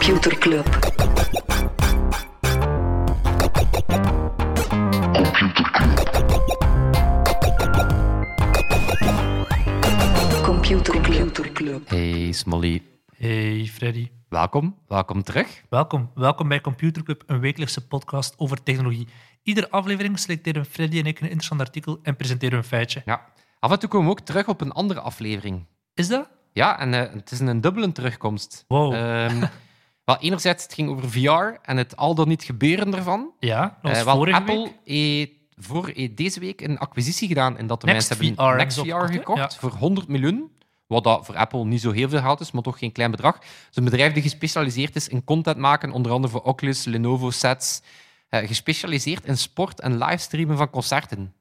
Computer Club. Computer Computer Club. Hey Smolly, Hey Freddy, welkom. Welkom terug. welkom. Welkom bij Computer Club, een wekelijkse podcast over technologie. Iedere aflevering selecteren Freddy en ik een interessant artikel en presenteren een feitje. Ja. Af en toe komen we ook terug op een andere aflevering. Is dat? Ja, en eh, het is een dubbele terugkomst. Wow. Ehm, wel, enerzijds, het ging over VR en het al dan niet gebeuren ervan. Ja, dat was Eh, wel, Apple heeft voor deze week een acquisitie gedaan in dat de Next mensen VR hebben Next VR opgekocht, gekocht Ja. voor 100 miljoen. Wat dat voor Apple niet zo heel veel geld is, maar toch geen klein bedrag. Het is een bedrijf die gespecialiseerd is in content maken, onder andere voor Oculus, Lenovo sets. eh, gespecialiseerd in sport en livestreamen van concerten.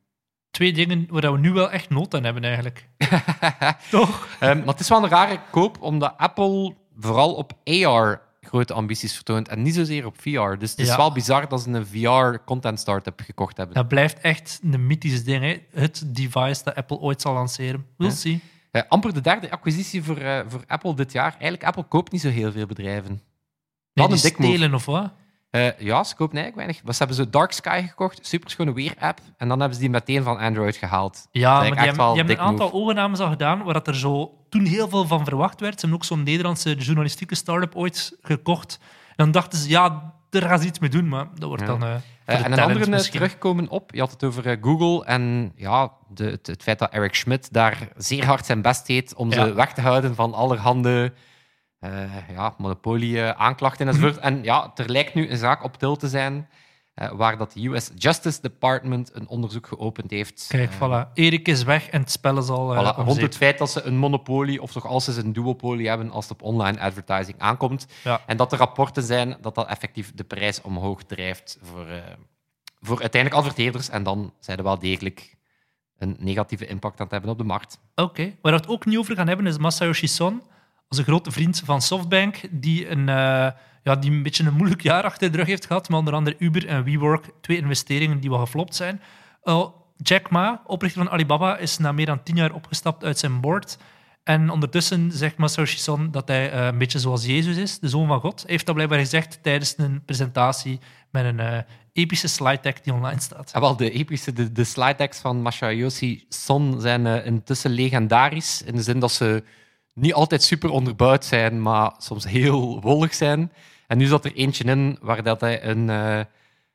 Twee dingen waar we nu wel echt nood aan hebben eigenlijk. Toch? Ehm, maar het is wel een rare koop, omdat Apple vooral op AR grote ambities vertoont en niet zozeer op VR. Dus het is Ja. wel bizar dat ze een VR-content startup gekocht hebben. Dat blijft echt een mythisch ding. Hè? Het device dat Apple ooit zal lanceren. We'll Ja. see. Eh, amper de derde acquisitie voor, eh, voor Apple dit jaar. Eigenlijk, Apple koopt niet zo heel veel bedrijven. Nee, die stelen of wat? Eh, ja, ze kopen eigenlijk weinig. Maar ze hebben zo Dark Sky gekocht, superschone weer-app. En dan hebben ze die meteen van Android gehaald. Ja, maar die hebben, die dik een aantal overnames al gedaan waar dat er zo toen heel veel van verwacht werd. Ze hebben ook zo'n Nederlandse journalistieke start-up ooit gekocht. En dan dachten ze, ja, daar gaan ze iets mee doen, maar dat wordt Ja. dan... de en een andere misschien. terugkomen op. Je had het over Google en ja, de, het, het feit dat Eric Schmidt daar zeer hard zijn best deed om Ja. ze weg te houden van allerhande eh ja, monopolie-aanklachten Mhm. enzovoort. En ja, er lijkt nu een zaak op til te zijn eh, waar dat de US Justice Department een onderzoek geopend heeft. Kijk, Eh, voilà. Erik is weg en het spel is al... eh, Voilà, rond het feit dat ze een monopolie, of toch als ze een duopolie hebben als het op online advertising aankomt. Ja. En dat er rapporten zijn dat dat effectief de prijs omhoog drijft voor, eh, voor uiteindelijk adverteerders. En dan zijn er wel degelijk een negatieve impact aan het hebben op de markt. Oké. Waar we het ook niet over gaan hebben is Masayoshi Son, onze grote vriend van Softbank, die een, eh, ja, die een beetje een moeilijk jaar achter de rug heeft gehad, maar onder andere Uber en WeWork, twee investeringen die wel geflopt zijn. Eh, Jack Ma, oprichter van Alibaba, is na meer dan tien jaar opgestapt uit zijn board. En ondertussen zegt Masayoshi Son dat hij eh, een beetje zoals Jezus is, de zoon van God. Hij heeft dat blijkbaar gezegd tijdens een presentatie met een eh, epische slide deck die online staat. En wel, de epische, de, de slide decks van Masayoshi Son zijn intussen legendarisch. In de zin dat ze niet altijd super onderbouwd zijn, maar soms heel wollig zijn. En nu zat er eentje in waar dat hij een... wat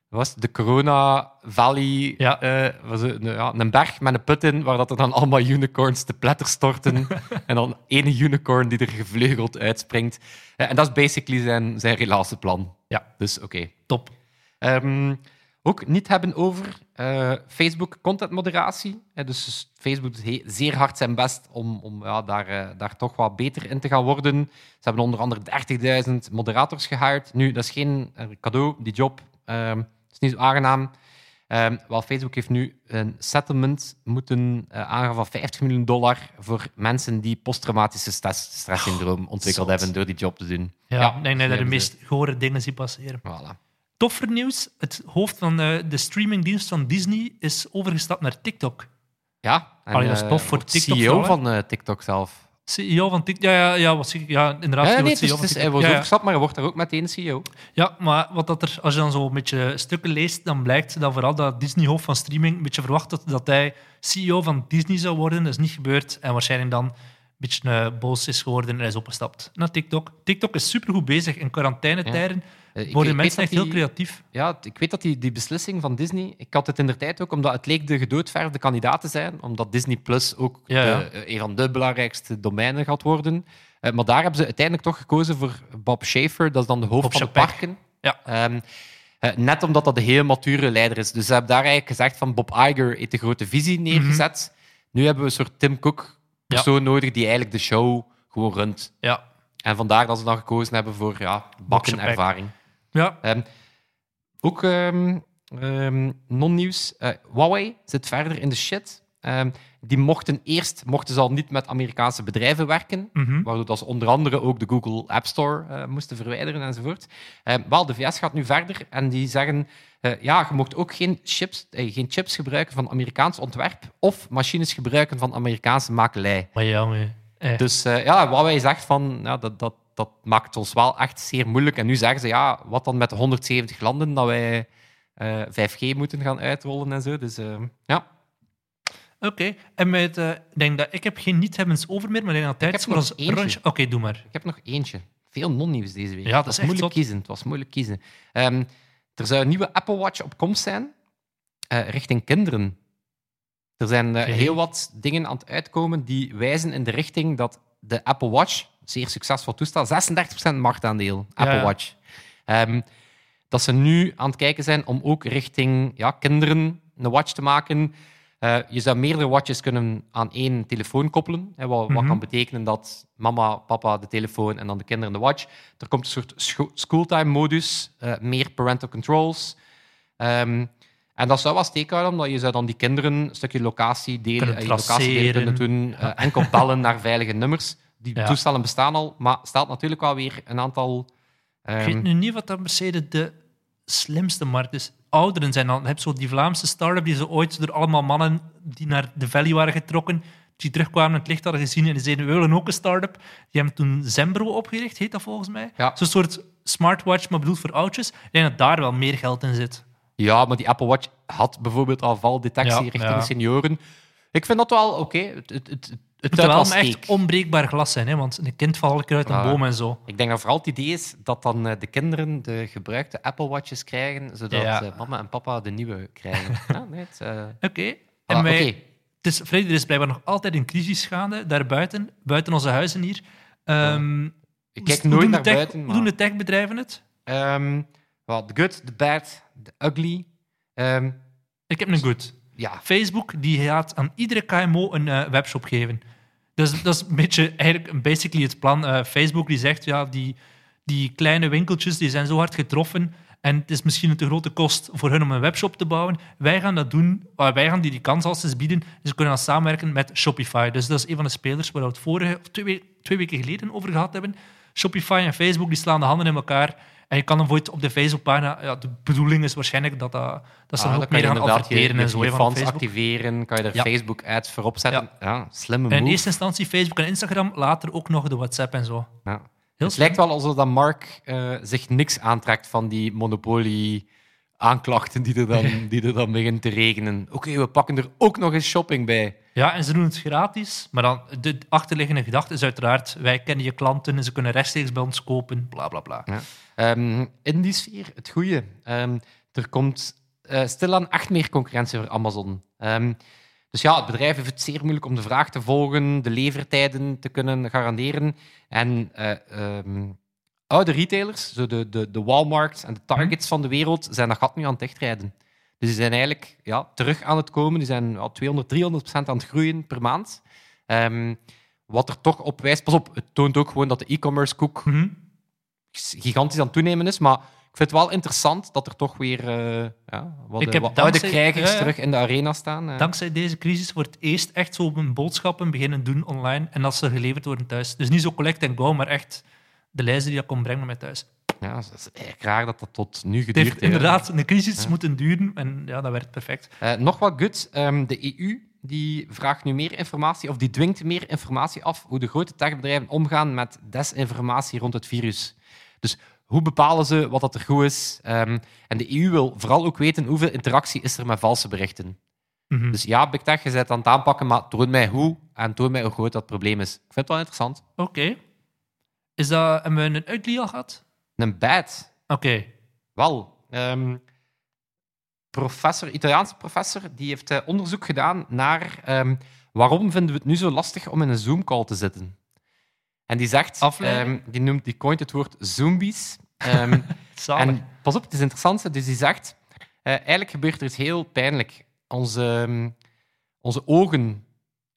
was de Corona Valley, Ja. eh, was een, ja, een berg met een put in, waar dat er dan allemaal unicorns te pletter storten. en dan ene unicorn die er gevleugeld uitspringt. Eh, en dat is basically zijn, zijn relatieplan. Ja. Dus oké. Top. Ehm, ook niet hebben over eh, Facebook contentmoderatie. Dus Facebook doet zeer hard zijn best om, om ja, daar, eh, daar toch wat beter in te gaan worden. Ze hebben onder andere 30.000 moderators gehired. Nu, dat is geen eh, cadeau, die job. Ehm is niet zo aangenaam. Ehm, wel, Facebook heeft nu een settlement moeten eh, aangaan van 50 miljoen dollar voor mensen die posttraumatische stress- stresssyndroom ontwikkeld zot. hebben door die job te doen. Ja, ik denk dat je de meest gore dingen ziet passeren. Voilà. Toffer nieuws. Het hoofd van eh, de streamingdienst van Disney is overgestapt naar TikTok. Ja, en, Allee, dat is eh, tof voor TikTok CEO vooral, van eh, TikTok zelf. CEO van TikTok. Ja, ja, ja, ja inderdaad. Ja, nee, CEO van het is, TikTok. hij wordt ja, overgestapt, maar hij wordt daar ook meteen CEO. Ja, maar wat dat er, als je dan zo een beetje stukken leest, dan blijkt dat vooral dat Disney-hoofd van streaming een beetje verwacht had dat hij CEO van Disney zou worden. Dat is niet gebeurd. En waarschijnlijk dan beetje eh, boos is geworden en hij is opgestapt naar TikTok. TikTok is supergoed bezig in quarantainetijden. Eh, ik- Worden ik mensen echt heel creatief. Ja, ik weet dat die, die beslissing van Disney... Ik had het in de tijd ook, omdat het leek de gedoodverfde kandidaat te zijn, omdat Disney Plus ook Ja, ja. de- eh, een van de belangrijkste domeinen gaat worden. Eh, maar daar hebben ze uiteindelijk toch gekozen voor Bob Schaefer, dat is dan de hoofd Bob van de parken. Ja. Ehm, eh, net omdat dat een heel mature leider is. Dus ze hebben daar eigenlijk gezegd van Bob Iger heeft de grote visie neergezet. Nu hebben we een soort Tim Cook persoon nodig die eigenlijk de show gewoon runt. Ja. En vandaar dat ze dan gekozen hebben voor ja, bakkenervaring. Ja. Ehm, ook ehm, non-nieuws. Eh, Huawei zit verder in de shit. Die mochten eerst mochten ze al niet met Amerikaanse bedrijven werken, Mhm. waardoor dat ze onder andere ook de Google App Store eh, moesten verwijderen enzovoort. Wel, de VS gaat nu verder en die zeggen eh, ja, je mocht ook geen chips, eh, geen chips gebruiken van Amerikaans ontwerp of machines gebruiken van Amerikaanse makelij. Maar ja, maar, eh, Dus eh, ja, wat wij zegt van, ja, dat, dat, dat maakt het ons wel echt zeer moeilijk. En nu zeggen ze, ja, wat dan met de 170 landen dat wij eh, 5G moeten gaan uitrollen en zo. Dus ja. Oké, en met, ik denk dat ik heb geen niet-hebbens over meer, maar ik denk dat het tijd voor ons. Oké, doe maar. Ik heb nog eentje. Veel non-nieuws deze week. Ja, dat Het is was echt moeilijk kiezen. Het was moeilijk kiezen. Ehm, er zou een nieuwe Apple Watch op komst zijn, eh, richting kinderen. Er zijn eh, heel wat dingen aan het uitkomen die wijzen in de richting dat de Apple Watch, zeer succesvol toestel, 36% marktaandeel, Apple ja. Watch. Ehm, dat ze nu aan het kijken zijn om ook richting ja, kinderen een watch te maken. Eh, je zou meerdere watches kunnen aan één telefoon koppelen. Hè, wat, wat Mhm. kan betekenen dat mama, papa de telefoon en dan de kinderen de watch. Er komt een soort scho- schooltime-modus, eh, meer parental controls. Ehm, en dat zou wel steek houden, omdat je zou dan die kinderen een stukje locatie delen, eh, je locatie delen kunnen doen, eh, enkel bellen naar veilige nummers. Die Ja. toestellen bestaan al, maar stelt natuurlijk wel weer een aantal... Ik ehm, weet nu niet wat dat Mercedes de slimste markt is. Ouderen zijn dan. Je hebt zo die Vlaamse start-up die ze ooit door allemaal mannen die naar de Valley waren getrokken, die terugkwamen en het licht hadden gezien en die zeiden, we willen ook een start-up. Die hebben toen Zembro opgericht, heet dat volgens mij. Ja. Zo'n soort smartwatch, maar bedoeld voor oudjes. Ik denk dat daar wel meer geld in zit. Ja, maar die Apple Watch had bijvoorbeeld al valdetectie Ja, richting ja. senioren. Ik vind dat wel oké. Het, het, Het moet wel echt onbreekbaar glas zijn, hè? want een kind valt uit een boom en zo. Ik denk dat vooral het idee is dat dan eh, de kinderen de gebruikte Apple Watches krijgen, zodat Ja. eh, mama en papa de nieuwe krijgen. ja, nee, het, eh, Oké. En wij, is, Freddy, er is blijkbaar nog altijd een crisis gaande, daarbuiten, buiten onze huizen hier. Ehm, Ik kijk hoe nooit doen de naar buiten. Hoe doen de techbedrijven het? Ehm, wel, the good, the bad, the ugly. Ehm, Ik heb een goed. ja, Facebook die gaat aan iedere KMO een webshop geven. Dus dat is een beetje eigenlijk basically het plan. Eh, Facebook die zegt, ja, die, die kleine winkeltjes die zijn zo hard getroffen en het is misschien een te grote kost voor hun om een webshop te bouwen. Wij gaan dat doen, uh, wij gaan die die kans als bieden. We kunnen dan samenwerken met Shopify. Dus dat is een van de spelers waar we het vorige, twee, we- twee weken geleden over gehad hebben. Shopify en Facebook die slaan de handen in elkaar. En je kan dan bijvoorbeeld op de Facebookpagina... Ja, de bedoeling is waarschijnlijk dat, dat, dat ze ah, dan ook meer gaan adverteren je, en zo. je van fans Facebook. activeren, kan je er Ja. Facebook-ads voor opzetten. Ja, slimme En in move. eerste instantie Facebook en Instagram, later ook nog de WhatsApp en zo. Ja. Heel Het lijkt wel alsof dat Mark eh, zich niks aantrekt van die monopolie-aanklachten die, er dan- die er dan beginnen te regenen. Oké, we pakken er ook nog eens shopping bij. Ja, en ze doen het gratis. Maar dan, de achterliggende gedachte is uiteraard, wij kennen je klanten en ze kunnen rechtstreeks bij ons kopen, bla bla bla. Ja. Ehm, in die sfeer, het goede. Ehm, er komt eh, stilaan echt meer concurrentie voor Amazon. Ehm, dus ja, het bedrijf heeft het zeer moeilijk om de vraag te volgen, de levertijden te kunnen garanderen. En eh, oude retailers, zo de, de, de Walmarts en de Targets van de wereld, zijn dat gat nu aan het dichtrijden. Dus die zijn eigenlijk ja, terug aan het komen. Die zijn al 200, 300 procent aan het groeien per maand. Ehm, wat er toch op wijst... Pas op, het toont ook gewoon dat de e-commerce koek Mhm. gigantisch aan het toenemen is. Maar ik vind het wel interessant dat er toch weer eh, ja, wat, Ik wat oude krijgers terug in de arena staan. eh. Dankzij deze crisis wordt het eerst echt zo hun boodschappen beginnen doen online en dat ze geleverd worden thuis. Dus niet zo collect en go, maar echt de lijsten die dat komt brengen naar mij thuis. Ja, het is eigenlijk raar dat dat tot nu geduurd heeft inderdaad een crisis Ja. moeten duren en ja, dat werkt perfect. Eh, nog wat goed. Ehm, de EU die vraagt nu meer informatie, of die dwingt meer informatie af hoe de grote techbedrijven omgaan met desinformatie rond het virus. Dus hoe bepalen ze wat dat er goed is? Ehm, en de EU wil vooral ook weten hoeveel interactie is er met valse berichten. Mhm. Dus ja, Big Tech, je bent aan het aanpakken, maar toon mij hoe en toon mij hoe groot dat probleem is. Ik vind het wel interessant. Oké. Is dat, hebben we een uitlie al gehad? Een bad. Oké. Wel. ehm, professor, Italiaanse professor, die heeft eh, onderzoek gedaan naar ehm, waarom vinden we het nu zo lastig om in een Zoom-call te zitten. En die zegt, ehm, die, noemt, die coint het woord zombies. En pas op, het is interessant. Dus die zegt, eh, eigenlijk gebeurt er iets heel pijnlijk. Onze, onze ogen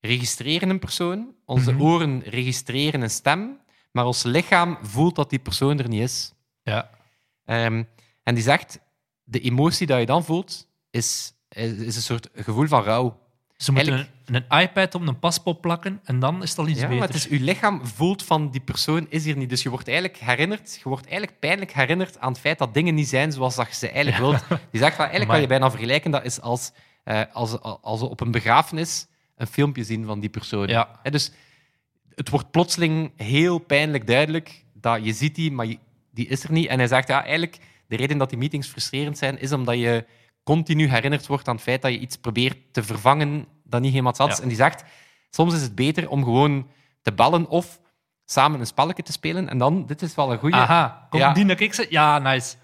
registreren een persoon, onze Mhm. oren registreren een stem, maar ons lichaam voelt dat die persoon er niet is. Ja. Ehm, en die zegt, de emotie die je dan voelt, is, is, een soort gevoel van rouw. Ze moeten Eigenlijk- een, een iPad op een paspoort plakken en dan is het al iets Ja, maar beter. het is, je lichaam voelt van die persoon is hier niet. Dus je wordt eigenlijk herinnerd, je wordt eigenlijk pijnlijk herinnerd aan het feit dat dingen niet zijn zoals dat je ze eigenlijk wilt. Die zegt van, eigenlijk kan Amai. je bijna vergelijken, dat is als, eh, als, als we op een begrafenis een filmpje zien van die persoon. Ja. Dus het wordt plotseling heel pijnlijk duidelijk dat je ziet die, maar je- die is er niet. En hij zegt, ja, eigenlijk, de reden dat die meetings frustrerend zijn, is omdat je continu herinnerd wordt aan het feit dat je iets probeert te vervangen dat niet helemaal zat. Ja. En die zegt, soms is het beter om gewoon te bellen of samen een spelletje te spelen. En dan, dit is wel een goeie. Aha, komt Ja. die dat ik? Ja, nice.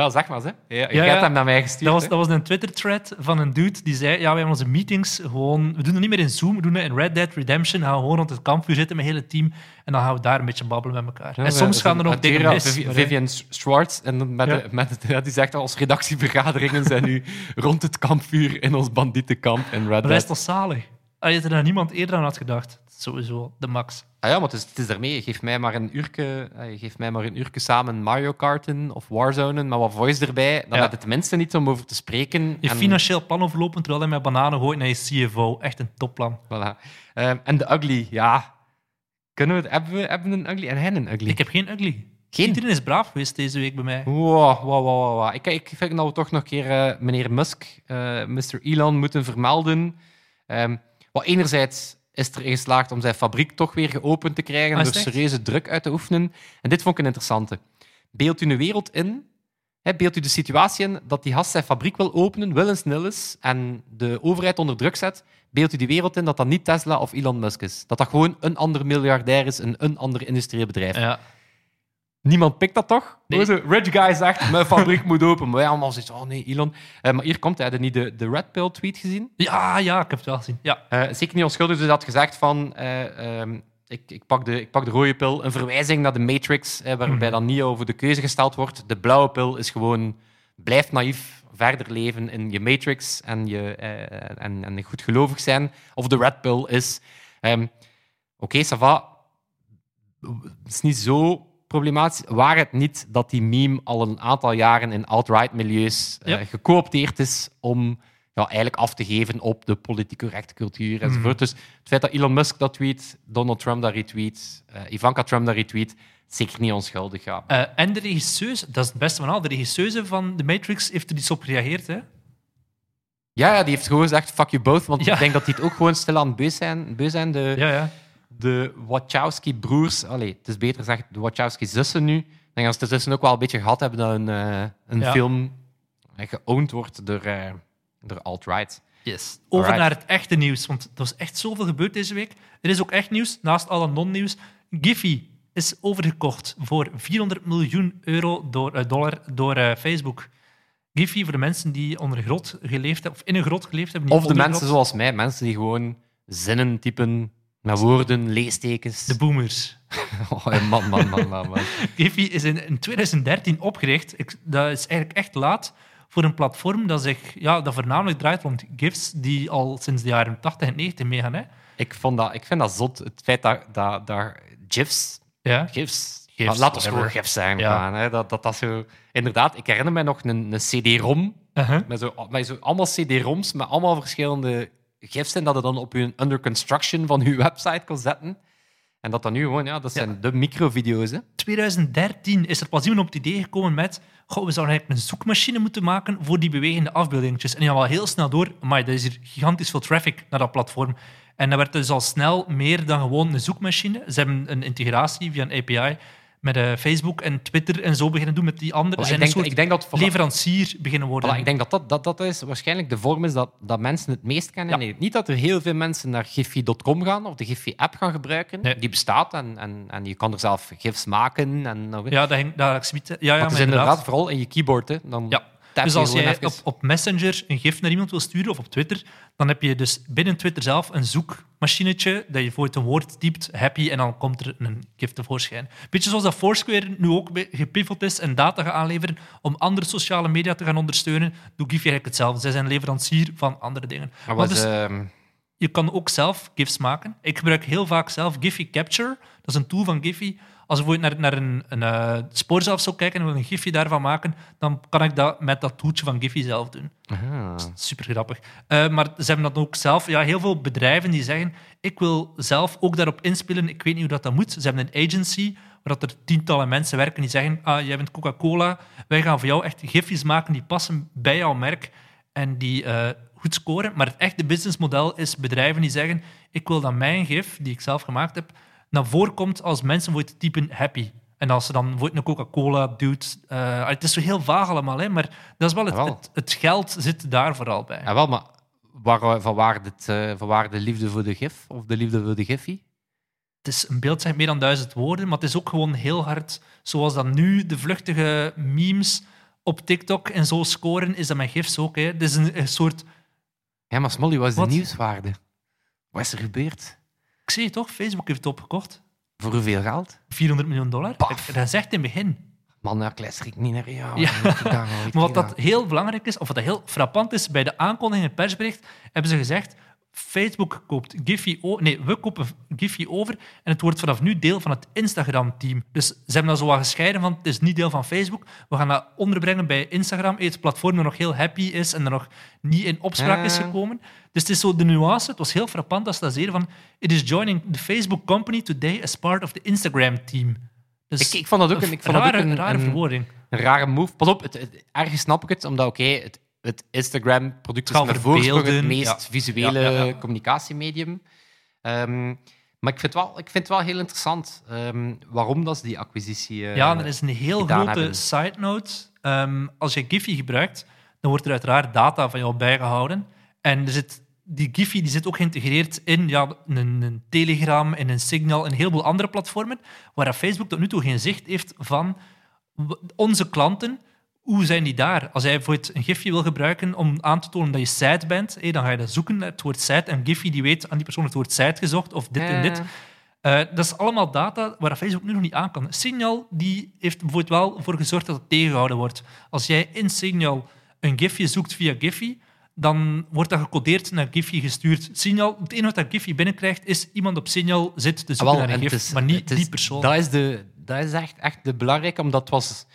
Ja, zeg maar, hè. Ja, je hebt hem naar mij gestuurd. Dat was, hè. dat was een Twitter-thread van een dude die zei: Ja, we hebben onze meetings gewoon. We doen het niet meer in Zoom, we doen het in Red Dead Redemption. Dan gaan we gewoon rond het kampvuur zitten met het hele team. En dan gaan we daar een beetje babbelen met elkaar. Ja, en soms we- gaan er nog het dingen mis. Vivian Schwartz. En met de, met ja, die zegt al, onze redactievergaderingen zijn nu rond het kampvuur in ons bandietenkamp in Red Maar dat is Dead. toch zalig? Als er daar niemand eerder aan had gedacht. Sowieso, de max. Ah ja, maar het is, het is daarmee. Geef mij maar een uurtje, eh, geef mij maar een uurtje samen Mario Karten of Warzone, maar wat voice erbij. Dan Ja. heb je tenminste iets om over te spreken. Je En- financieel plan overlopen terwijl hij met bananen gooit naar je CFO. Echt een topplan. Voilà. Ehm, en de ugly, ja. Kunnen we het, hebben, we, hebben we een ugly en hen een ugly? Ik heb geen ugly. Geen? Iedereen is braaf geweest deze week bij mij. Wow, wow, wow, wow, wow. Ik, ik vind dat we toch nog een keer eh, meneer Musk, eh Mr. Elon, moeten vermelden. Ehm wat enerzijds is er geslaagd om zijn fabriek toch weer geopend te krijgen Ah, is door serieuze druk uit te oefenen. En dit vond ik een interessante. Beeld u een wereld in, hè, beeld u de situatie in dat die gast zijn fabriek wil openen, willens nillens, en de overheid onder druk zet. Beeld u die wereld in dat dat niet Tesla of Elon Musk is. Dat dat gewoon een ander miljardair is, een, een ander industrieel bedrijf. Ja. Niemand pikt dat toch? Nee. Zo, rich guy zegt, mijn fabriek moet open. Maar ja, allemaal zoiets, oh nee, Elon. Eh, maar hier komt hij, had je niet de, de Red Pill tweet gezien? ja, ja, ik heb het wel gezien. Ja. Eh, zeker niet onschuldig, dus hij had gezegd van... eh, ehm, ik, ik, pak de, ik pak de rode pil, een verwijzing naar de Matrix, waarbij Mhm. dan niet over de keuze gesteld wordt. De blauwe pil is gewoon, blijf naïef verder leven in je Matrix en, je, en, en goed gelovig zijn. Of de red pill is, ehm, oké, ça va, het is niet zo problematisch. Waar het niet dat die meme al een aantal jaren in alt-right milieus eh, Ja. gecoopteerd is om ja, eigenlijk af te geven op de politiek correcte cultuur enzovoort. Dus het feit dat Elon Musk dat tweet, Donald Trump dat retweet, eh, Ivanka Trump dat retweet, zeker niet onschuldig. Ja. Eh, en de regisseuse, dat is het beste van al, de regisseuse van The Matrix heeft er iets op gereageerd. Hè? Ja, ja, die heeft gewoon gezegd fuck you both, want Ja. ik denk dat die het ook gewoon stilaan beu zijn. Beu zijn de, Ja, ja. De Wachowski-broers, het is beter gezegd de Wachowski-zussen nu. Ik denk dat ze de zussen ook wel een beetje gehad hebben dat een, eh, een Ja. film eh, geowned wordt door, eh, door alt-right. Yes. Over Alright. naar het echte nieuws, want er was echt zoveel gebeurd deze week. Er is ook echt nieuws, naast alle non-nieuws. Giphy is overgekocht voor 400 miljoen euro door, dollar door Facebook. Giphy, voor de mensen die onder een grot geleefd hebben, of in een grot geleefd hebben. Of de een mensen grot. zoals mij, mensen die gewoon zinnen typen met woorden, leestekens. De boomers. Oh, man, man, man, man, man. Giphy is in, in 2013 opgericht. Ik, dat is eigenlijk echt laat voor een platform dat, zich, ja, dat voornamelijk draait rond GIFs, die al sinds de jaren 80 en 90 meegaan. Hè? Ik, vond dat, ik vind dat zot, het feit dat, dat, dat GIFs, Ja. GIFs, GIFs, laat ons gewoon GIFs zijn. Ja. gewoon, hè, dat, dat, dat zo... Inderdaad, ik herinner me nog een, een CD-ROM, Uh-huh. met zo, met zo allemaal CD-ROMs met allemaal verschillende GIFs en dat je dan op je under construction van je website kon zetten. En dat dan nu gewoon, ja, dat zijn de microvideo's. Hè. 2013 is er pas iemand op het idee gekomen met goh, we zouden eigenlijk een zoekmachine moeten maken voor die bewegende afbeeldingetjes. En die hadden al heel snel door, maar er is hier gigantisch veel traffic naar dat platform. En dat werd dus al snel meer dan gewoon een zoekmachine. Ze hebben een integratie via een API met eh, Facebook en Twitter en zo beginnen doen met die andere. Voilà, ik, zijn een denk, soort ik denk dat... leverancier beginnen worden. Voilà, ik denk dat dat, dat dat is waarschijnlijk de vorm is dat, dat mensen het meest kennen. Ja. Nee, niet dat er heel veel mensen naar Giphy.com gaan of de Giphy-app gaan gebruiken. Nee. Die bestaat en, en, en je kan er zelf GIFs maken. En, Ja, dat, ik zoiets- ja, ja, maar het is inderdaad vooral in je keyboard. Hè. Dan Ja. Dus je als jij even- op, op Messenger een gif naar iemand wil sturen of op Twitter, dan heb je dus binnen Twitter zelf een zoekmachinetje dat je voor het een woord typt, happy, en dan komt er een gif tevoorschijn. Beetje zoals dat Foursquare nu ook gepivot is en data gaat aanleveren om andere sociale media te gaan ondersteunen, doet Giphy eigenlijk hetzelfde. Zij zijn leverancier van andere dingen. Maar dus- ehm, je kan ook zelf GIFs maken. Ik gebruik heel vaak zelf Giphy Capture. Dat is een tool van Giphy. Als ik naar, naar een, een eh, spoor zelf zou kijken en wil een Giphy daarvan maken, dan kan ik dat met dat toeltje van Giphy zelf doen. Super grappig. Eh, maar ze hebben dat ook zelf. Ja, heel veel bedrijven die zeggen: Ik wil zelf ook daarop inspelen. Ik weet niet hoe dat, dat moet. Ze hebben een agency waar dat er tientallen mensen werken die zeggen: ah, Jij bent Coca-Cola. Wij gaan voor jou echt gifjes maken die passen bij jouw merk en die eh, goed scoren. Maar het echte businessmodel is bedrijven die zeggen: Ik wil dat mijn gif, die ik zelf gemaakt heb, naar voren komt als mensen voor te typen happy. En als ze dan wordt een Coca-Cola doet... eh, het is zo heel vaag allemaal, hè, maar dat is wel het, het, het geld zit daar vooral bij. Ja, wel, maar waar, van, waar dit, eh, van waar de liefde voor de gif of de liefde voor de giffy? Het is een beeld zegt meer dan duizend woorden, maar het is ook gewoon heel hard... Zoals dat nu de vluchtige memes op TikTok en zo scoren, is dat met gifs ook. Hè. Het is een, een soort... Ja, maar Smolly, wat is Wat? de nieuwswaarde? Wat is er gebeurd? Ik zie het toch, Facebook heeft het opgekocht. Voor hoeveel geld? 400 miljoen dollar. Paf. Dat is echt in het begin. Man, daar luister ik niet naar jou. Ja. Ik Maar wat dat heel belangrijk is, of wat dat heel frappant is, bij de aankondiging in het persbericht hebben ze gezegd Facebook koopt Giphy over. Nee, we kopen Giphy over en het wordt vanaf nu deel van het Instagram-team. Dus ze hebben dat zo wat gescheiden van het is niet deel van Facebook. We gaan dat onderbrengen bij Instagram, het platform dat nog heel happy is en er nog niet in opspraak is gekomen. Dus het is zo de nuance. Het was heel frappant als dat zeer van it is joining the Facebook company today as part of the Instagram-team. Dus Ik, ik vond dat ook een, ik vond dat rare, ook een, rare verwoording. een rare move. Pas op, het, het- ergens snap ik het, omdat oké, het, het Instagram-product is voorsprong het beelden, meest ja. visuele Ja, communicatiemedium. Ehm, maar ik vind, wel, ik vind het wel heel interessant ehm, waarom dat ze die acquisitie... eh, Ja, er is een heel grote hebben. side note. Ehm, als je Giphy gebruikt, dan wordt er uiteraard data van jou bijgehouden. En er zit, die Giphy die zit ook geïntegreerd in ja, een, een Telegram, in een Signal en een heleboel andere platformen, waar Facebook tot nu toe geen zicht heeft van onze klanten. Hoe zijn die daar? Als jij bijvoorbeeld een gifje wil gebruiken om aan te tonen dat je site bent, hé, dan ga je dat zoeken, het woord site, en Giphy die weet aan die persoon het woord site gezocht, of dit en dit. Ja. Eh, dat is allemaal data waar Facebook nu nog niet aan kan. Signal die heeft bijvoorbeeld wel voor gezorgd dat het tegengehouden wordt. Als jij in Signal een gifje zoekt via Giphy, dan wordt dat gecodeerd naar Giphy gestuurd. Signal, het enige wat dat Giphy binnenkrijgt, is iemand op Signal zit te Ah, zoeken wel, naar een en gif, het is- maar niet het is- die persoon. Dat is, de, dat is echt, echt de belangrijke, omdat het was,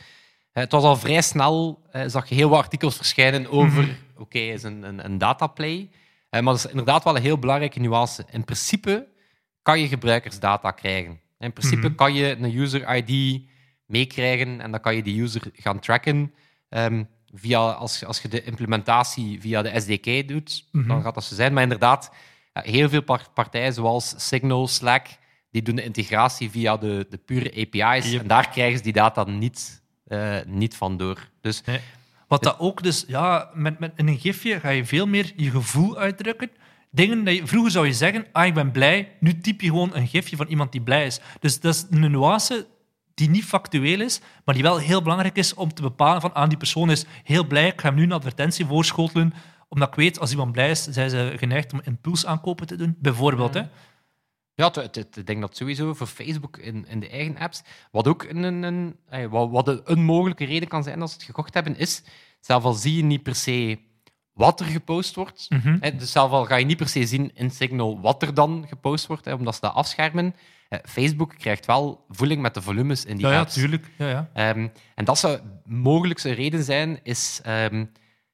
het was al vrij snel, eh, zag je heel wat artikels verschijnen over, Mhm. oké, is een, een, een dataplay. Eh, maar dat is inderdaad wel een heel belangrijke nuance. In principe kan je gebruikersdata krijgen. In principe Mhm. kan je een user-ID meekrijgen en dan kan je die user gaan tracken. Ehm, via, als, als je de implementatie via de SDK doet, Mhm. dan gaat dat zo zijn. Maar inderdaad, heel veel par- partijen zoals Signal, Slack, die doen de integratie via de, de pure API's. Yep. En daar krijgen ze die data niet, eh, niet van door. Dus Nee. Wat dat ook dus, ja, met, met, in een gifje ga je veel meer je gevoel uitdrukken. Dingen dat je, vroeger zou je zeggen, ah, ik ben blij. Nu typ je gewoon een gifje van iemand die blij is. Dus dat is een nuance die niet factueel is, maar die wel heel belangrijk is om te bepalen van, ah, die persoon is heel blij, ik ga hem nu een advertentie voorschotelen, omdat ik weet, als iemand blij is, zijn ze geneigd om impulsaankopen te doen, bijvoorbeeld. Hè. Ja, ik denk dat sowieso voor Facebook in, in de eigen apps, wat ook een, een, een, wat, een, een mogelijke reden kan zijn als ze het gekocht hebben, is, zelf al zie je niet per se wat er gepost wordt, Mhm. hè, dus zelf al ga je niet per se zien in Signal wat er dan gepost wordt, hè, omdat ze dat afschermen. Eh, Facebook krijgt wel voeling met de volumes in die Ja, ja, apps. tuurlijk. Ja, ja. Ehm, en dat zou mogelijk een reden zijn, is... ehm,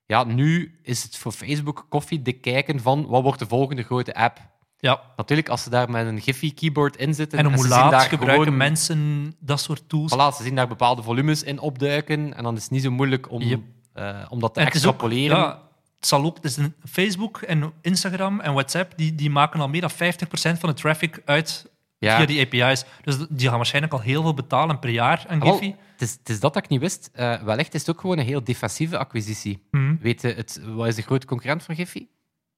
ja, nu is het voor Facebook koffiedik kijken van wat wordt de volgende grote app. Ja. Natuurlijk, als ze daar met een Giphy-keyboard in zitten... En om ze hoe zien laat daar gebruiken gewoon- mensen dat soort tools. Voilà, ze zien daar bepaalde volumes in opduiken en dan is het niet zo moeilijk om, Yep. eh, om dat te En het is ook- extrapoleren. ja, het zal ook, het is een Facebook en Instagram en WhatsApp die, die maken al meer dan 50% van de traffic uit Ja. via die API's. Dus die gaan waarschijnlijk al heel veel betalen per jaar aan Wel, Giphy. het, is, het is dat dat ik niet wist. Eh, wellicht is het ook gewoon een heel defensieve acquisitie. Mhm. Weet je, het, wat is de grote concurrent van Giphy?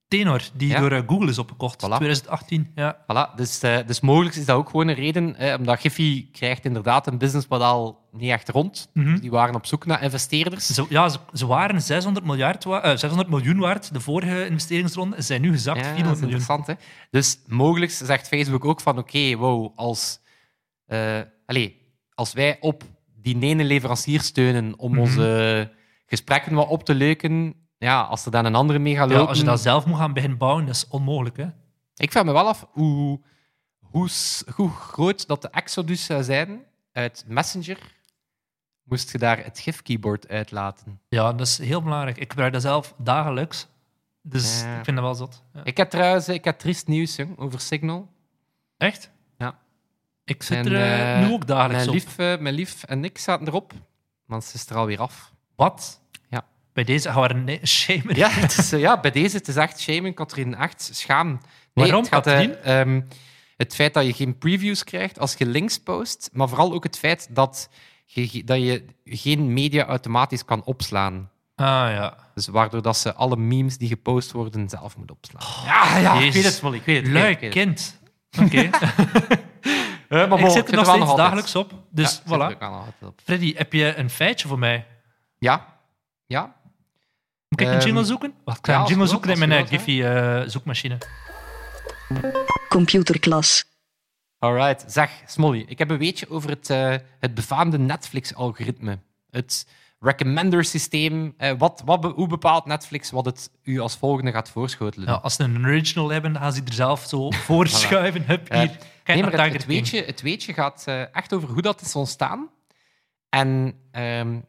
Tenor, die Ja. door eh, Google is opgekocht, Voilà. 2018. Ja. Voilà, dus, eh, dus mogelijk is dat ook gewoon een reden, eh, omdat Giphy krijgt inderdaad een businessmodel niet echt rond. Mhm. Die waren op zoek naar investeerders. Ze, ja, ze, ze waren 600, miljard wa- eh, 600 miljoen waard, de vorige investeringsronde. Ze zijn nu gezakt, Ja, dat 400 is miljoen. interessant. Hè? Dus mogelijk zegt Facebook ook van oké, wow, als, eh, allee, als wij op die ene leverancier steunen om Mhm. onze gesprekken wat op te leuken, ja, als er dan een andere mee gaat Ja, lopen... als je dat zelf moet gaan beginnen bouwen, dat is onmogelijk. Hè? Ik vraag me wel af hoe, hoe, groot dat de exodus zou zijn uit Messenger, moest je daar het GIF-keyboard uitlaten. Ja, dat is heel belangrijk. Ik gebruik dat zelf dagelijks. Dus Ja. ik vind dat wel zot. Ja. Ik heb trouwens ik heb triest nieuws jong, over Signal. Echt? Ja. Ik zit En, er eh, eh, nu ook dagelijks Mijn op. lief, eh, mijn lief en ik zaten erop, want ze is er alweer af. Wat? Bij deze gaan we een ne- shamer. Ja, het is, eh, ja, bij deze het is echt shaming, Katrien. Echt schaam. Nee, Waarom, het gaat, ehm, het feit dat je geen previews krijgt als je links post, maar vooral ook het feit dat je, dat je geen media automatisch kan opslaan. Ah ja. Dus waardoor dat ze alle memes die gepost worden zelf moet opslaan. ja, ja, ik Jezus. weet het, Smolly, ik weet het. ik Lui weet het, ik weet kind. Oké. Eh, maar ik zit er nog steeds dagelijks op. Dus Ja, voilà. Freddy, heb je een feitje voor mij? Ja, ja. Moet ik een Ehm, jingle zoeken? Wacht, ik ga ja, een jingle je zoeken in mijn je eh, Giphy eh, zoekmachine. Computerklas. Alright. Zeg, Smolly, ik heb een weetje over het, eh, het befaamde Netflix-algoritme. Het recommender-systeem. Eh, wat, wat, hoe bepaalt Netflix wat het u als volgende gaat voorschotelen? Ja, als ze een original hebben, dan gaan ze er zelf zo voor schuiven. Hup, Eh, hier. Kijk nee, maar het, het, weetje, het weetje gaat eh, echt over hoe dat is ontstaan en ehm,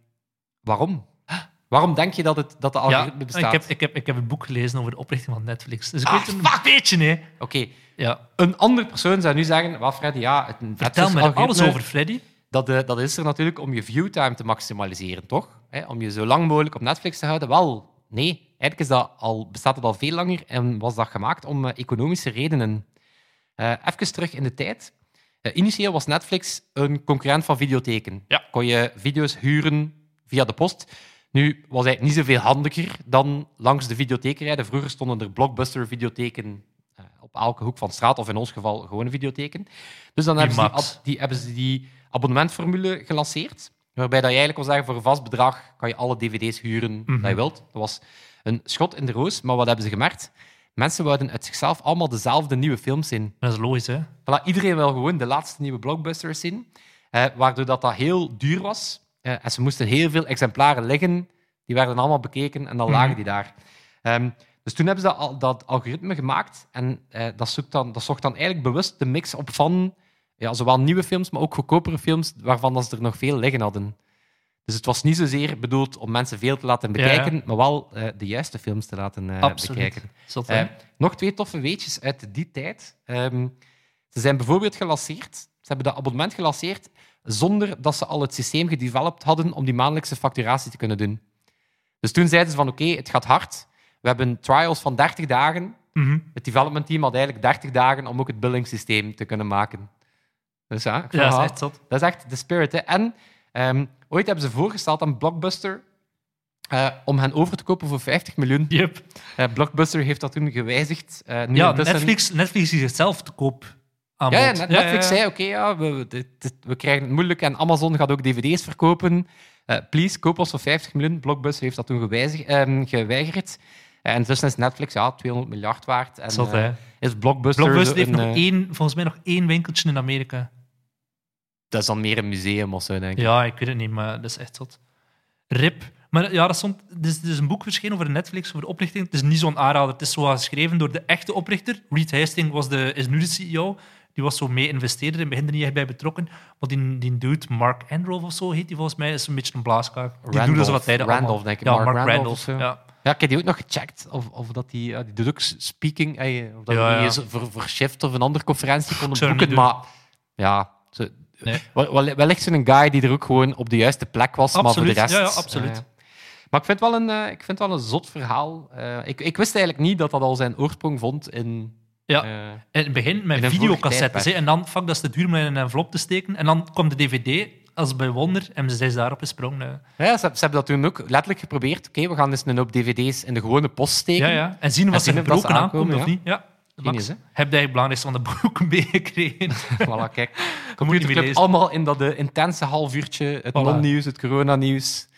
waarom. Waarom denk je dat, het, dat de Ja, algoritme bestaat? ik heb, ik, heb, ik heb een boek gelezen over de oprichting van Netflix. Dus ik Ah, weet een beetje, nee. Oké, Ja. een andere persoon zou nu zeggen, wat Freddy, ja, het Vertel me alles over Freddy. Dat, eh, dat is er natuurlijk om je viewtime te maximaliseren, toch? Om je zo lang mogelijk op Netflix te houden. Wel, nee. Eigenlijk is dat al, bestaat het al veel langer en was dat gemaakt om eh, economische redenen. Eh even terug in de tijd. Eh, initieel was Netflix een concurrent van videotheken. Ja. Kon je video's huren via de post. Nu was hij niet zoveel handiger dan langs de videotheken rijden. Vroeger stonden er blockbuster-videotheken eh, op elke hoek van de straat, of in ons geval gewone videotheken. Dus dan hebben ze die, hebben ze die abonnementformule gelanceerd, waarbij dat je eigenlijk wil zeggen, voor een vast bedrag kan je alle dvd's huren Mhm. dat je wilt. Dat was een schot in de roos, maar wat hebben ze gemerkt? Mensen wouden uit zichzelf allemaal dezelfde nieuwe films zien. Dat is logisch, hè? Voilà, iedereen wil gewoon de laatste nieuwe blockbusters zien, eh, waardoor dat, dat heel duur was. Eh, en ze moesten heel veel exemplaren liggen, die werden allemaal bekeken en dan Mhm. lagen die daar. Ehm, dus toen hebben ze dat, dat algoritme gemaakt en eh, dat, zoekt dan, dat zocht dan eigenlijk bewust de mix op van ja, zowel nieuwe films, maar ook goedkopere films, waarvan dat ze er nog veel liggen hadden. Dus het was niet zozeer bedoeld om mensen veel te laten ja. bekijken, maar wel eh, de juiste films te laten Absoluut. bekijken. Zot, nog twee toffe weetjes uit die tijd. Ehm, ze zijn bijvoorbeeld gelanceerd. Ze hebben dat abonnement gelanceerd zonder dat ze al het systeem gedeveloped hadden om die maandelijkse facturatie te kunnen doen. Dus toen zeiden ze van oké, het gaat hard. We hebben trials van 30 dagen. Mhm. Het development team had eigenlijk 30 dagen om ook het billing-systeem te kunnen maken. Dus ja, dat is echt zot. dat is echt de spirit. Hè. En ehm, ooit hebben ze voorgesteld aan Blockbuster eh, om hen over te kopen voor 50 miljoen. Yep. Eh, Blockbuster heeft dat toen gewijzigd. Eh, nu Ja, Netflix, Netflix is het zelf te koop aan Ja. Net- Netflix zei, oké, ja, we, we- dit- dit- we krijgen het moeilijk en Amazon gaat ook dvd's verkopen. Eh, please, koop ons voor 50 miljoen. Blockbuster heeft dat toen gewijzig, ehm, geweigerd. En intussen is Netflix ja, 200 miljard waard. En Zot, eh, is Blockbuster... Blockbuster heeft een, nog eh, één, volgens mij nog één winkeltje in Amerika. Dat is dan meer een museum of zo, denk ik. Ja, ik weet het niet, maar dat is echt zot. Rip. Maar ja, dat stond, er, is, is een boek verschenen over Netflix, over de oprichting. Het is niet zo'n aanrader. Het is zo geschreven door de echte oprichter. Reed Hastings was de, is nu de CEO. Die was zo mee investeerder. In het begin er niet echt bij betrokken. Maar die, die dude, Mark Androlf of zo heet die volgens mij, is een beetje een blaaskaak. Die Randolph. doet zo wat tijden Randolph, allemaal. denk ik. Ja, Mark Mark, Randolph Randolph. of zo. ja. Ja, ik heb die ook nog gecheckt. Of, of dat die, ja, die doet ook speaking. eh, Of dat Ja, die ja. eens voor, voor Shift of een andere conferentie konden het boeken. Maar ja, zo, Nee. wel- wel- wellicht zo'n guy die er ook gewoon op de juiste plek was. Maar voor de rest. Ja, ja, absoluut. eh, maar ik vind het wel een, eh, ik vind wel een zot verhaal. Eh, ik, ik wist eigenlijk niet dat dat al zijn oorsprong vond in. Ja. eh, In het begin met videocassettes. hè. En dan, fuck, dat is te duur om in een envelop te steken. En dan kwam de DVD als bij wonder en ze zijn daarop gesprongen. ja, ze, ze hebben dat toen ook letterlijk geprobeerd. Oké, we gaan eens een hoop dvd's in de gewone post steken. Ja, ja. En zien En ze ze gebroken aankomen aankomen, of niet. Ja. Max, heb jij het belangrijkste van de boeken meegekregen? voilà, kijk. Computerclub, allemaal in dat eh, intense half uurtje. Het Voilà. non-nieuws, het coronanieuws.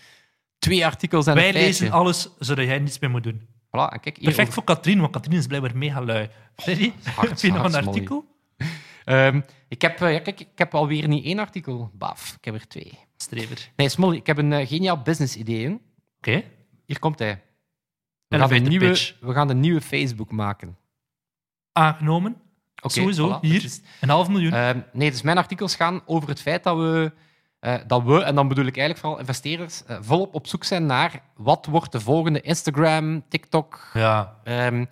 Twee artikels en Wij lezen alles zodat jij niets meer moet doen. Voilà, en kijk, Perfect over- voor Katrien, want Katrien is blijkbaar mega lui. Freddy, heb je nog een artikel? Ehm, ik, heb, eh, ja, kijk, ik heb alweer niet één artikel. Baf, ik heb er twee. Strever. Nee, Smolly, ik heb een eh, geniaal business idee. Oké. Hier komt hij. We gaan, een nieuwe, pitch. we gaan een nieuwe Facebook maken. Aangenomen. Oké, Sowieso. voilà, Hier, is- een half miljoen. Ehm, nee, dus mijn artikels gaan over het feit dat we, eh, dat we en dan bedoel ik eigenlijk vooral investeerders, eh, volop op zoek zijn naar wat wordt de volgende Instagram, TikTok. ja. Ehm,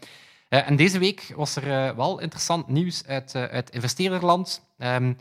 eh, en deze week was er wel interessant nieuws uit, uit investeerderland. Ehm,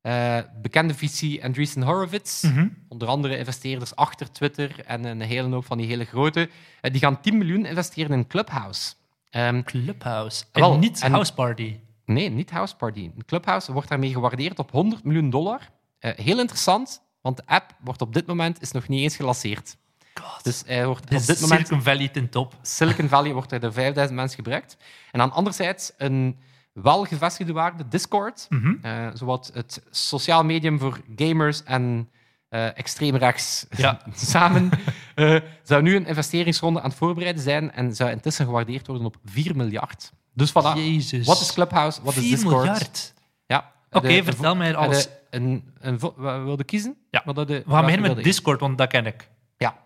eh, bekende VC Andreessen Horowitz, Mhm. onder andere investeerders achter Twitter en een hele hoop van die hele grote, die gaan 10 miljoen investeren in Clubhouse. Ehm, Clubhouse. En Wel, niet en- House Party. Nee, niet House Party. Clubhouse wordt daarmee gewaardeerd op 100 miljoen dollar. Eh, heel interessant, want de app wordt op dit moment is nog niet eens gelanceerd. God. Dus hij wordt op dit moment Silicon Valley ten top. Silicon Valley wordt er door 5000 mensen gebruikt. En dan anderzijds een wel gevestigde waarde, Discord. Eh, zowat het sociaal medium voor gamers en eh extreem rechts Ja. samen, eh, zou nu een investeringsronde aan het voorbereiden zijn en zou intussen gewaardeerd worden op 4 miljard. Dus voilà, Jezus. wat is Clubhouse, wat is 4 Discord? miljard. Ja. Oké, De- de- vertel mij eh, de- alles. Een, een, wilde kiezen? Ja. Wat de- We gaan beginnen met? Discord, want dat ken ik. Ja.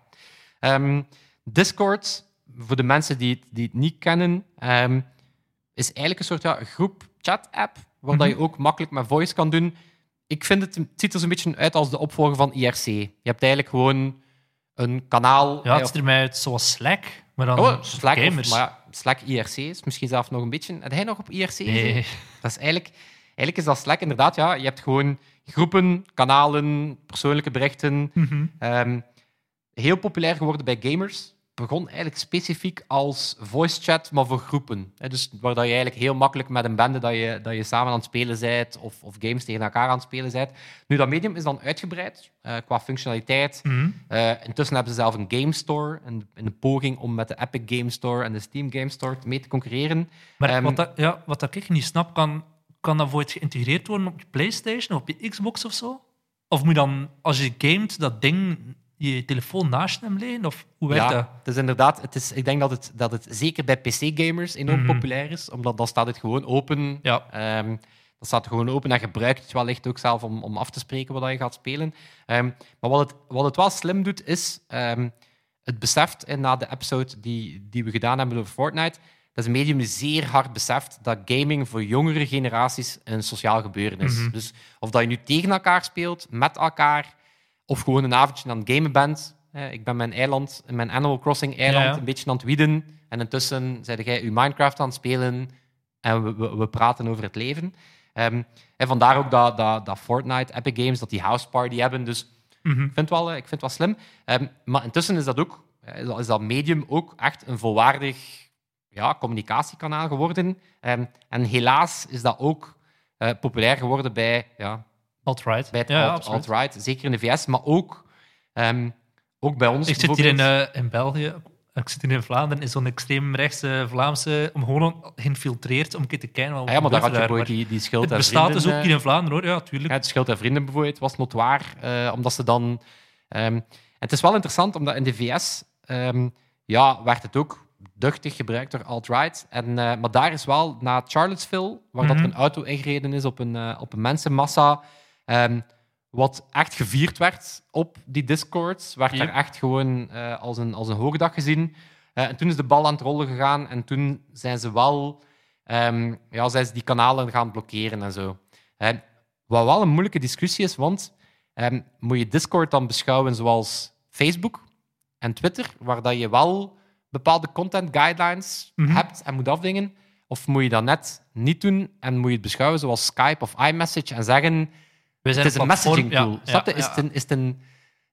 Ehm, Discord, voor de mensen die het, die het niet kennen, ehm, is eigenlijk een soort ja, groep chat-app, waar dat je ook makkelijk met voice kan doen. Ik vind het, het ziet er zo'n beetje uit als de opvolger van IRC. Je hebt eigenlijk gewoon een kanaal. Ja, het ziet er mij uit zoals Slack, maar dan Oh, Slack, of, gamers. maar ja, Slack IRC is misschien zelf nog een beetje. Heb jij nog op IRC? nee. Dat is eigenlijk, eigenlijk is dat Slack inderdaad. Ja, je hebt gewoon groepen, kanalen, persoonlijke berichten. Mhm. Ehm, heel populair geworden bij gamers. Begon eigenlijk specifiek als voice chat, maar voor groepen. Dus waar dat je eigenlijk heel makkelijk met een bende dat je, dat je samen aan het spelen bent of, of games tegen elkaar aan het spelen bent. Nu, dat medium is dan uitgebreid eh, qua functionaliteit. Mhm. Eh, intussen hebben ze zelf een game store, in de poging om met de Epic Game Store en de Steam Game Store mee te concurreren. Maar Ehm, wat, dat, ja, wat dat ik niet snap, kan, kan dat voor geïntegreerd worden op je PlayStation of op je Xbox of zo? Of moet je dan, als je gamet, dat ding je telefoon naast hem leggen? Of hoe werkt ja, dat? het is inderdaad, het is, ik denk dat het, dat het zeker bij PC-gamers enorm Mhm. populair is, omdat dan staat het gewoon open. Ja. Ehm, dat staat gewoon open en gebruikt het wellicht ook zelf om, om af te spreken wat je gaat spelen. Ehm, maar wat het, wat het wel slim doet, is ehm, het beseft, en na de episode die, die we gedaan hebben over Fortnite, dat is een medium die zeer hard beseft dat gaming voor jongere generaties een sociaal gebeuren is. Mhm. Dus of dat je nu tegen elkaar speelt, met elkaar, of gewoon een avondje aan het gamen bent. Eh, ik ben mijn eiland, mijn Animal Crossing eiland, Ja, ja. een beetje aan het wieden. En intussen zei jij je Minecraft aan het spelen en we, we, we praten over het leven. Ehm, en vandaar ook dat, dat, dat Fortnite, Epic Games, dat die house party hebben. Dus Mhm. ik vind het wel, eh, ik vind het wel slim. Ehm, maar intussen is dat ook, eh, is dat medium ook echt een volwaardig ja, communicatiekanaal geworden. Ehm, en helaas is dat ook eh, populair geworden bij, ja, Alt-right. bij het ja, alt- alt-right, zeker in de VS, maar ook, ehm, ook bij ons. Ik zit hier in, eh, in België, ik zit hier in Vlaanderen, in zo'n extreemrechtse Vlaamse om een keer te kijken wat Ah ja, maar daar had je daar. die, die schild Het bestaat vrienden, dus ook eh, hier in Vlaanderen, hoor. Ja, tuurlijk. Ja, het Schild en Vrienden bijvoorbeeld was notoir, eh, omdat ze dan... ehm, het is wel interessant, omdat in de VS ja, werd het ook duchtig gebruikt door alt-right. En, eh, maar daar is wel, na Charlottesville, waar dat Mhm. een auto ingereden is op een, eh, op een mensenmassa, ehm, wat echt gevierd werd op die Discords, werd daar echt gewoon eh, als, een, als een hoogdag gezien. En toen is de bal aan het rollen gegaan en toen zijn ze wel... ehm, ja, zijn ze die kanalen gaan blokkeren en zo. Eh, wat wel een moeilijke discussie is, want ehm, moet je Discord dan beschouwen zoals Facebook en Twitter, waar dat je wel bepaalde content guidelines Mhm. hebt en moet afdingen? Of moet je dat net niet doen en moet je het beschouwen zoals Skype of iMessage en zeggen We zijn het is een messaging tool? ja, Snap je? ja, Is, het een, is, het een,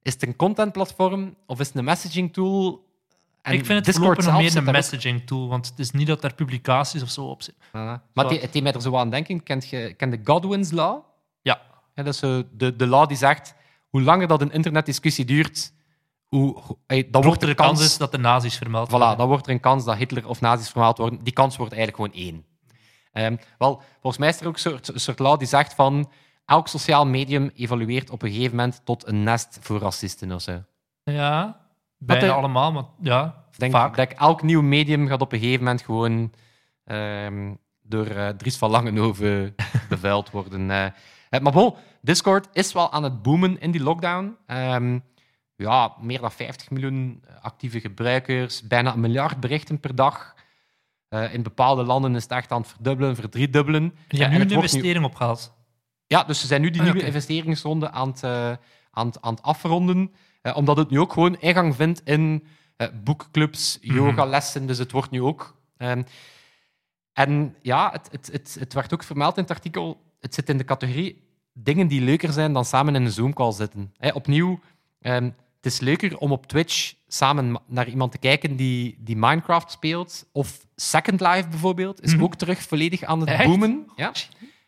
is het een content platform of is het een messaging tool? En ik vind het Discord nog meer een messaging tool, want het is niet dat er publicaties of zo op zitten. Maar het, het mij er zo aan denken. Kent je ken de Godwin's Law? Ja. Ja, dat is zo de, de law die zegt, hoe langer dat een internetdiscussie duurt, hoe, hoe- eh, dan wordt er er kans... dat de nazi's vermeld Voilà, worden. dan wordt er een kans dat Hitler of nazi's vermaald worden. Die kans wordt eigenlijk gewoon één. Ehm, wel, volgens mij is er ook een soort, een soort law die zegt van elk sociaal medium evolueert op een gegeven moment tot een nest voor racisten of zo. Ja, bijna allemaal, maar ja, Ik denk vaak. dat elk nieuw medium gaat op een gegeven moment gewoon ehm, door eh, Dries van Langenhoven bevuild worden. eh. Eh, maar bon, Discord is wel aan het boomen in die lockdown. Ehm, ja, meer dan 50 miljoen actieve gebruikers, bijna een miljard berichten per dag. Eh, in bepaalde landen is het echt aan het verdubbelen, verdriedubbelen. Je Ja, hebt en nu een wordt nu- investering opgehaald. ja, dus ze zijn nu die Ah, nieuwe investeringsronde aan het, eh, aan het, aan het afronden. eh, omdat het nu ook gewoon ingang vindt in eh, boekclubs, Mhm. yogalessen. Dus het wordt nu ook. ehm, en ja, het, het, het, het werd ook vermeld in het artikel. Het zit in de categorie dingen die leuker zijn dan samen in een Zoom-call zitten. Opnieuw, ehm, het is leuker om op Twitch samen naar iemand te kijken die, die Minecraft speelt. Of Second Life bijvoorbeeld, is Mhm. ook terug volledig aan het Echt? boomen. Ja.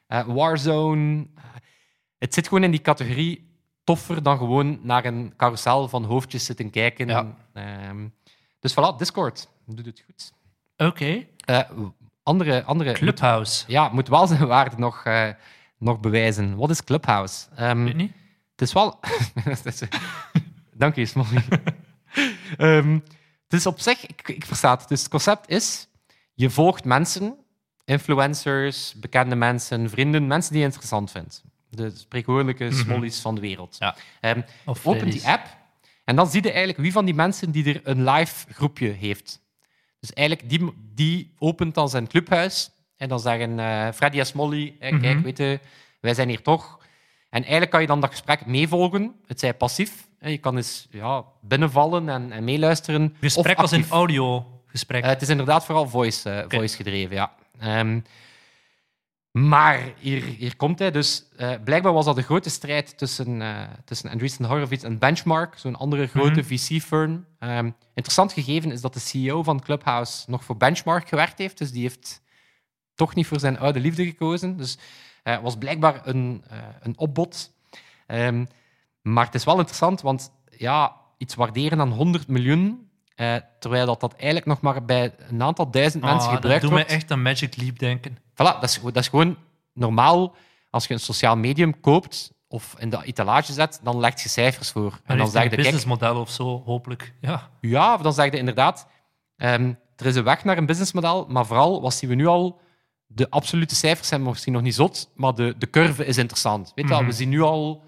Eh, Warzone. het zit gewoon in die categorie toffer dan gewoon naar een carousel van hoofdjes zitten kijken. Ja. Ehm, dus voilà, Discord doet het goed. Oké. Eh, andere, andere Clubhouse. ja, moet wel zijn waarde nog, eh, nog bewijzen. Wat is Clubhouse? Ehm, Weet niet. het is wel. Dank je, Smolly. Ehm, het is op zich, ik, ik versta het. Dus het concept is: je volgt mensen, influencers, bekende mensen, vrienden, mensen die je interessant vindt. De spreekwoordelijke smollies van de wereld. Ja. Ehm, Of open die app en dan zie je eigenlijk wie van die mensen die er een live groepje heeft. Dus eigenlijk, die, die opent dan zijn clubhuis en dan zeggen eh, Freddy en Smolly, eh, kijk, Mhm. weet je, wij zijn hier toch. En eigenlijk kan je dan dat gesprek meevolgen. Het zij passief. Je kan eens ja, binnenvallen en, en meeluisteren. Gesprek of als een audio-gesprek. Eh, het is inderdaad vooral voice, eh, voice gedreven, ja. Ehm, maar hier, hier komt hij. Dus eh, blijkbaar was dat een grote strijd tussen, eh tussen Andreessen Horowitz en Benchmark, zo'n andere grote Mhm. VC-firm. Ehm, interessant gegeven is dat de CEO van Clubhouse nog voor Benchmark gewerkt heeft. Dus die heeft toch niet voor zijn oude liefde gekozen. Dus het was blijkbaar een, een opbod. Ehm, maar het is wel interessant, want ja, iets waarderen aan 100 miljoen, eh, terwijl dat, dat eigenlijk nog maar bij een aantal duizend mensen Ah, dat gebruikt doet mij wordt. echt aan Magic Leap denken. Voilà, dat, is, dat is gewoon normaal. Als je een sociaal medium koopt of in de etalage zet, dan leg je cijfers voor. En En dan zeg een je, kijk, businessmodel of zo, hopelijk. Ja. ja, of dan zeg je inderdaad, ehm, er is een weg naar een businessmodel, maar vooral, wat zien we nu al, de absolute cijfers zijn misschien nog niet zot, maar de, de curve is interessant. Weet je wel, Mhm. we zien nu al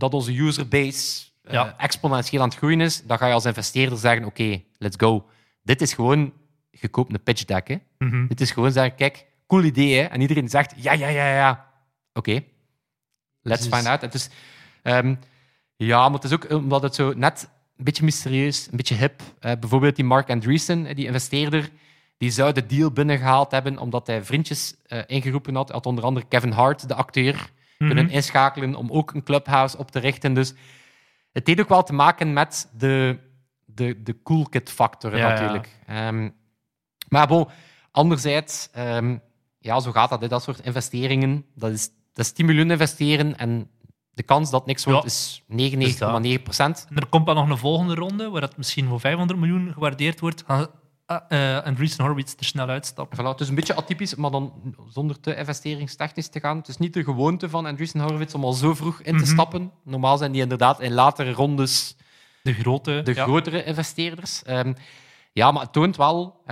dat onze userbase eh, Ja. exponentieel aan het groeien is. Dan ga je als investeerder zeggen, oké, let's go. Dit is gewoon, je koopt een pitch deck. Hè. Mhm. Dit is gewoon zeggen, kijk, cool idee. Hè? En iedereen zegt, ja, ja, ja, ja. Oké, let's find out. Het is, ehm, ja, maar het is ook omdat het zo net een beetje mysterieus, een beetje hip. Eh, bijvoorbeeld die Mark Andreessen, eh, die investeerder, die zou de deal binnengehaald hebben omdat hij vriendjes ingeroepen had. Hij had onder andere Kevin Hart, de acteur, kunnen Mhm. inschakelen om ook een clubhouse op te richten. Dus het heeft ook wel te maken met de, de, de cool kid factor Ja, ja. natuurlijk. Ehm, maar bon, anderzijds, ehm, ja, zo gaat dat. Hè, dat soort investeringen. Dat is, dat is 10 miljoen investeren en de kans dat niks wordt Ja. is 99,9 procent. En er komt dan nog een volgende ronde, waar dat misschien voor 500 miljoen gewaardeerd wordt. Gaan ah, eh, Andreessen Horowitz er snel uitstappen. Voilà, het is een beetje atypisch, maar dan zonder te investeringstechnisch te gaan. Het is niet de gewoonte van Andreessen Horowitz om al zo vroeg in te Mhm. stappen. Normaal zijn die inderdaad in latere rondes De grote. de ja. grotere investeerders. Ehm, ja, maar het toont wel...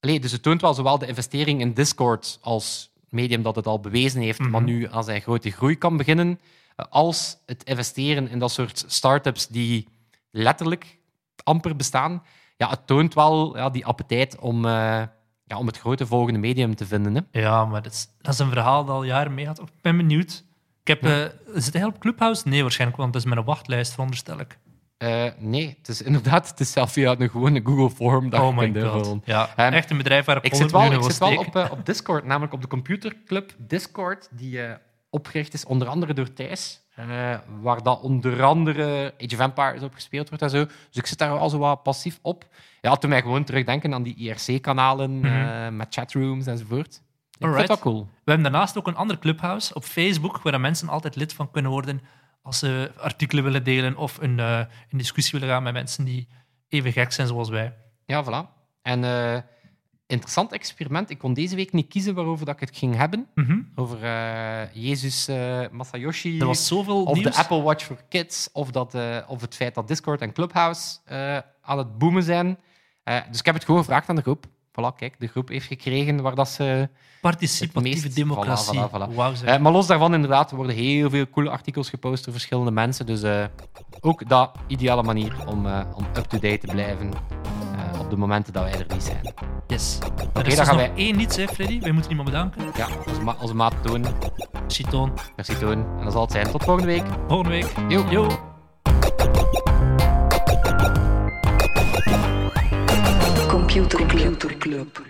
allee, dus het toont wel zowel de investering in Discord als medium dat het al bewezen heeft, Mhm. maar nu aan zijn grote groei kan beginnen, eh, als het investeren in dat soort start-ups die letterlijk amper bestaan. Ja, het toont wel ja, die appetijt om, eh, ja, om het grote volgende medium te vinden. Hè. Ja, maar dat is, dat is een verhaal dat al jaren meegaat. Ik ben benieuwd. Ik heb, Ja. eh, is het op Clubhouse? Nee, waarschijnlijk, want het is met een wachtlijst, veronderstel ik. Eh, nee, het is inderdaad het is zelf via een gewone Google Form dat oh my god. Ja, Ehm, echt een bedrijf waar ik, Ik 100 zit wel, ik zit wel op, op Discord, namelijk op de computerclub Discord, die opgericht is onder andere door Thijs, eh, waar dat onder andere Age of Empires op gespeeld wordt en zo. Dus ik zit daar wel zo wat passief op. Ja, toen mij gewoon terugdenken aan die IRC-kanalen Mhm. eh, met chatrooms enzovoort. Ik vind Alright. dat cool. We hebben daarnaast ook een ander clubhouse op Facebook, waar mensen altijd lid van kunnen worden als ze artikelen willen delen of een, eh, in discussie willen gaan met mensen die even gek zijn zoals wij. Ja, voilà. En interessant experiment. Ik kon deze week niet kiezen waarover dat ik het ging hebben. Mhm. Over eh, Jezus eh, Masayoshi. Er was zoveel Of nieuws. de Apple Watch for Kids, of, dat, eh, of het feit dat Discord en Clubhouse aan het boomen zijn. Dus ik heb het gewoon gevraagd aan de groep. Voilà, kijk, de groep heeft gekregen waar dat ze... Participatieve meest- democratie. Voilà, maar los daarvan, inderdaad, er worden heel veel coole artikels gepost door verschillende mensen. Dus ook dat ideale manier om, om up-to-date te blijven op de momenten dat wij er niet zijn. yes. er dan is dus gaan wij- één niets, hè, Freddy. Wij moeten iemand bedanken. Ja, onze, ma onze maat Toon. Chitoon. Merci Toon. En dat zal het zijn. Tot volgende week. Volgende week. Yo. Yo. Computer Club.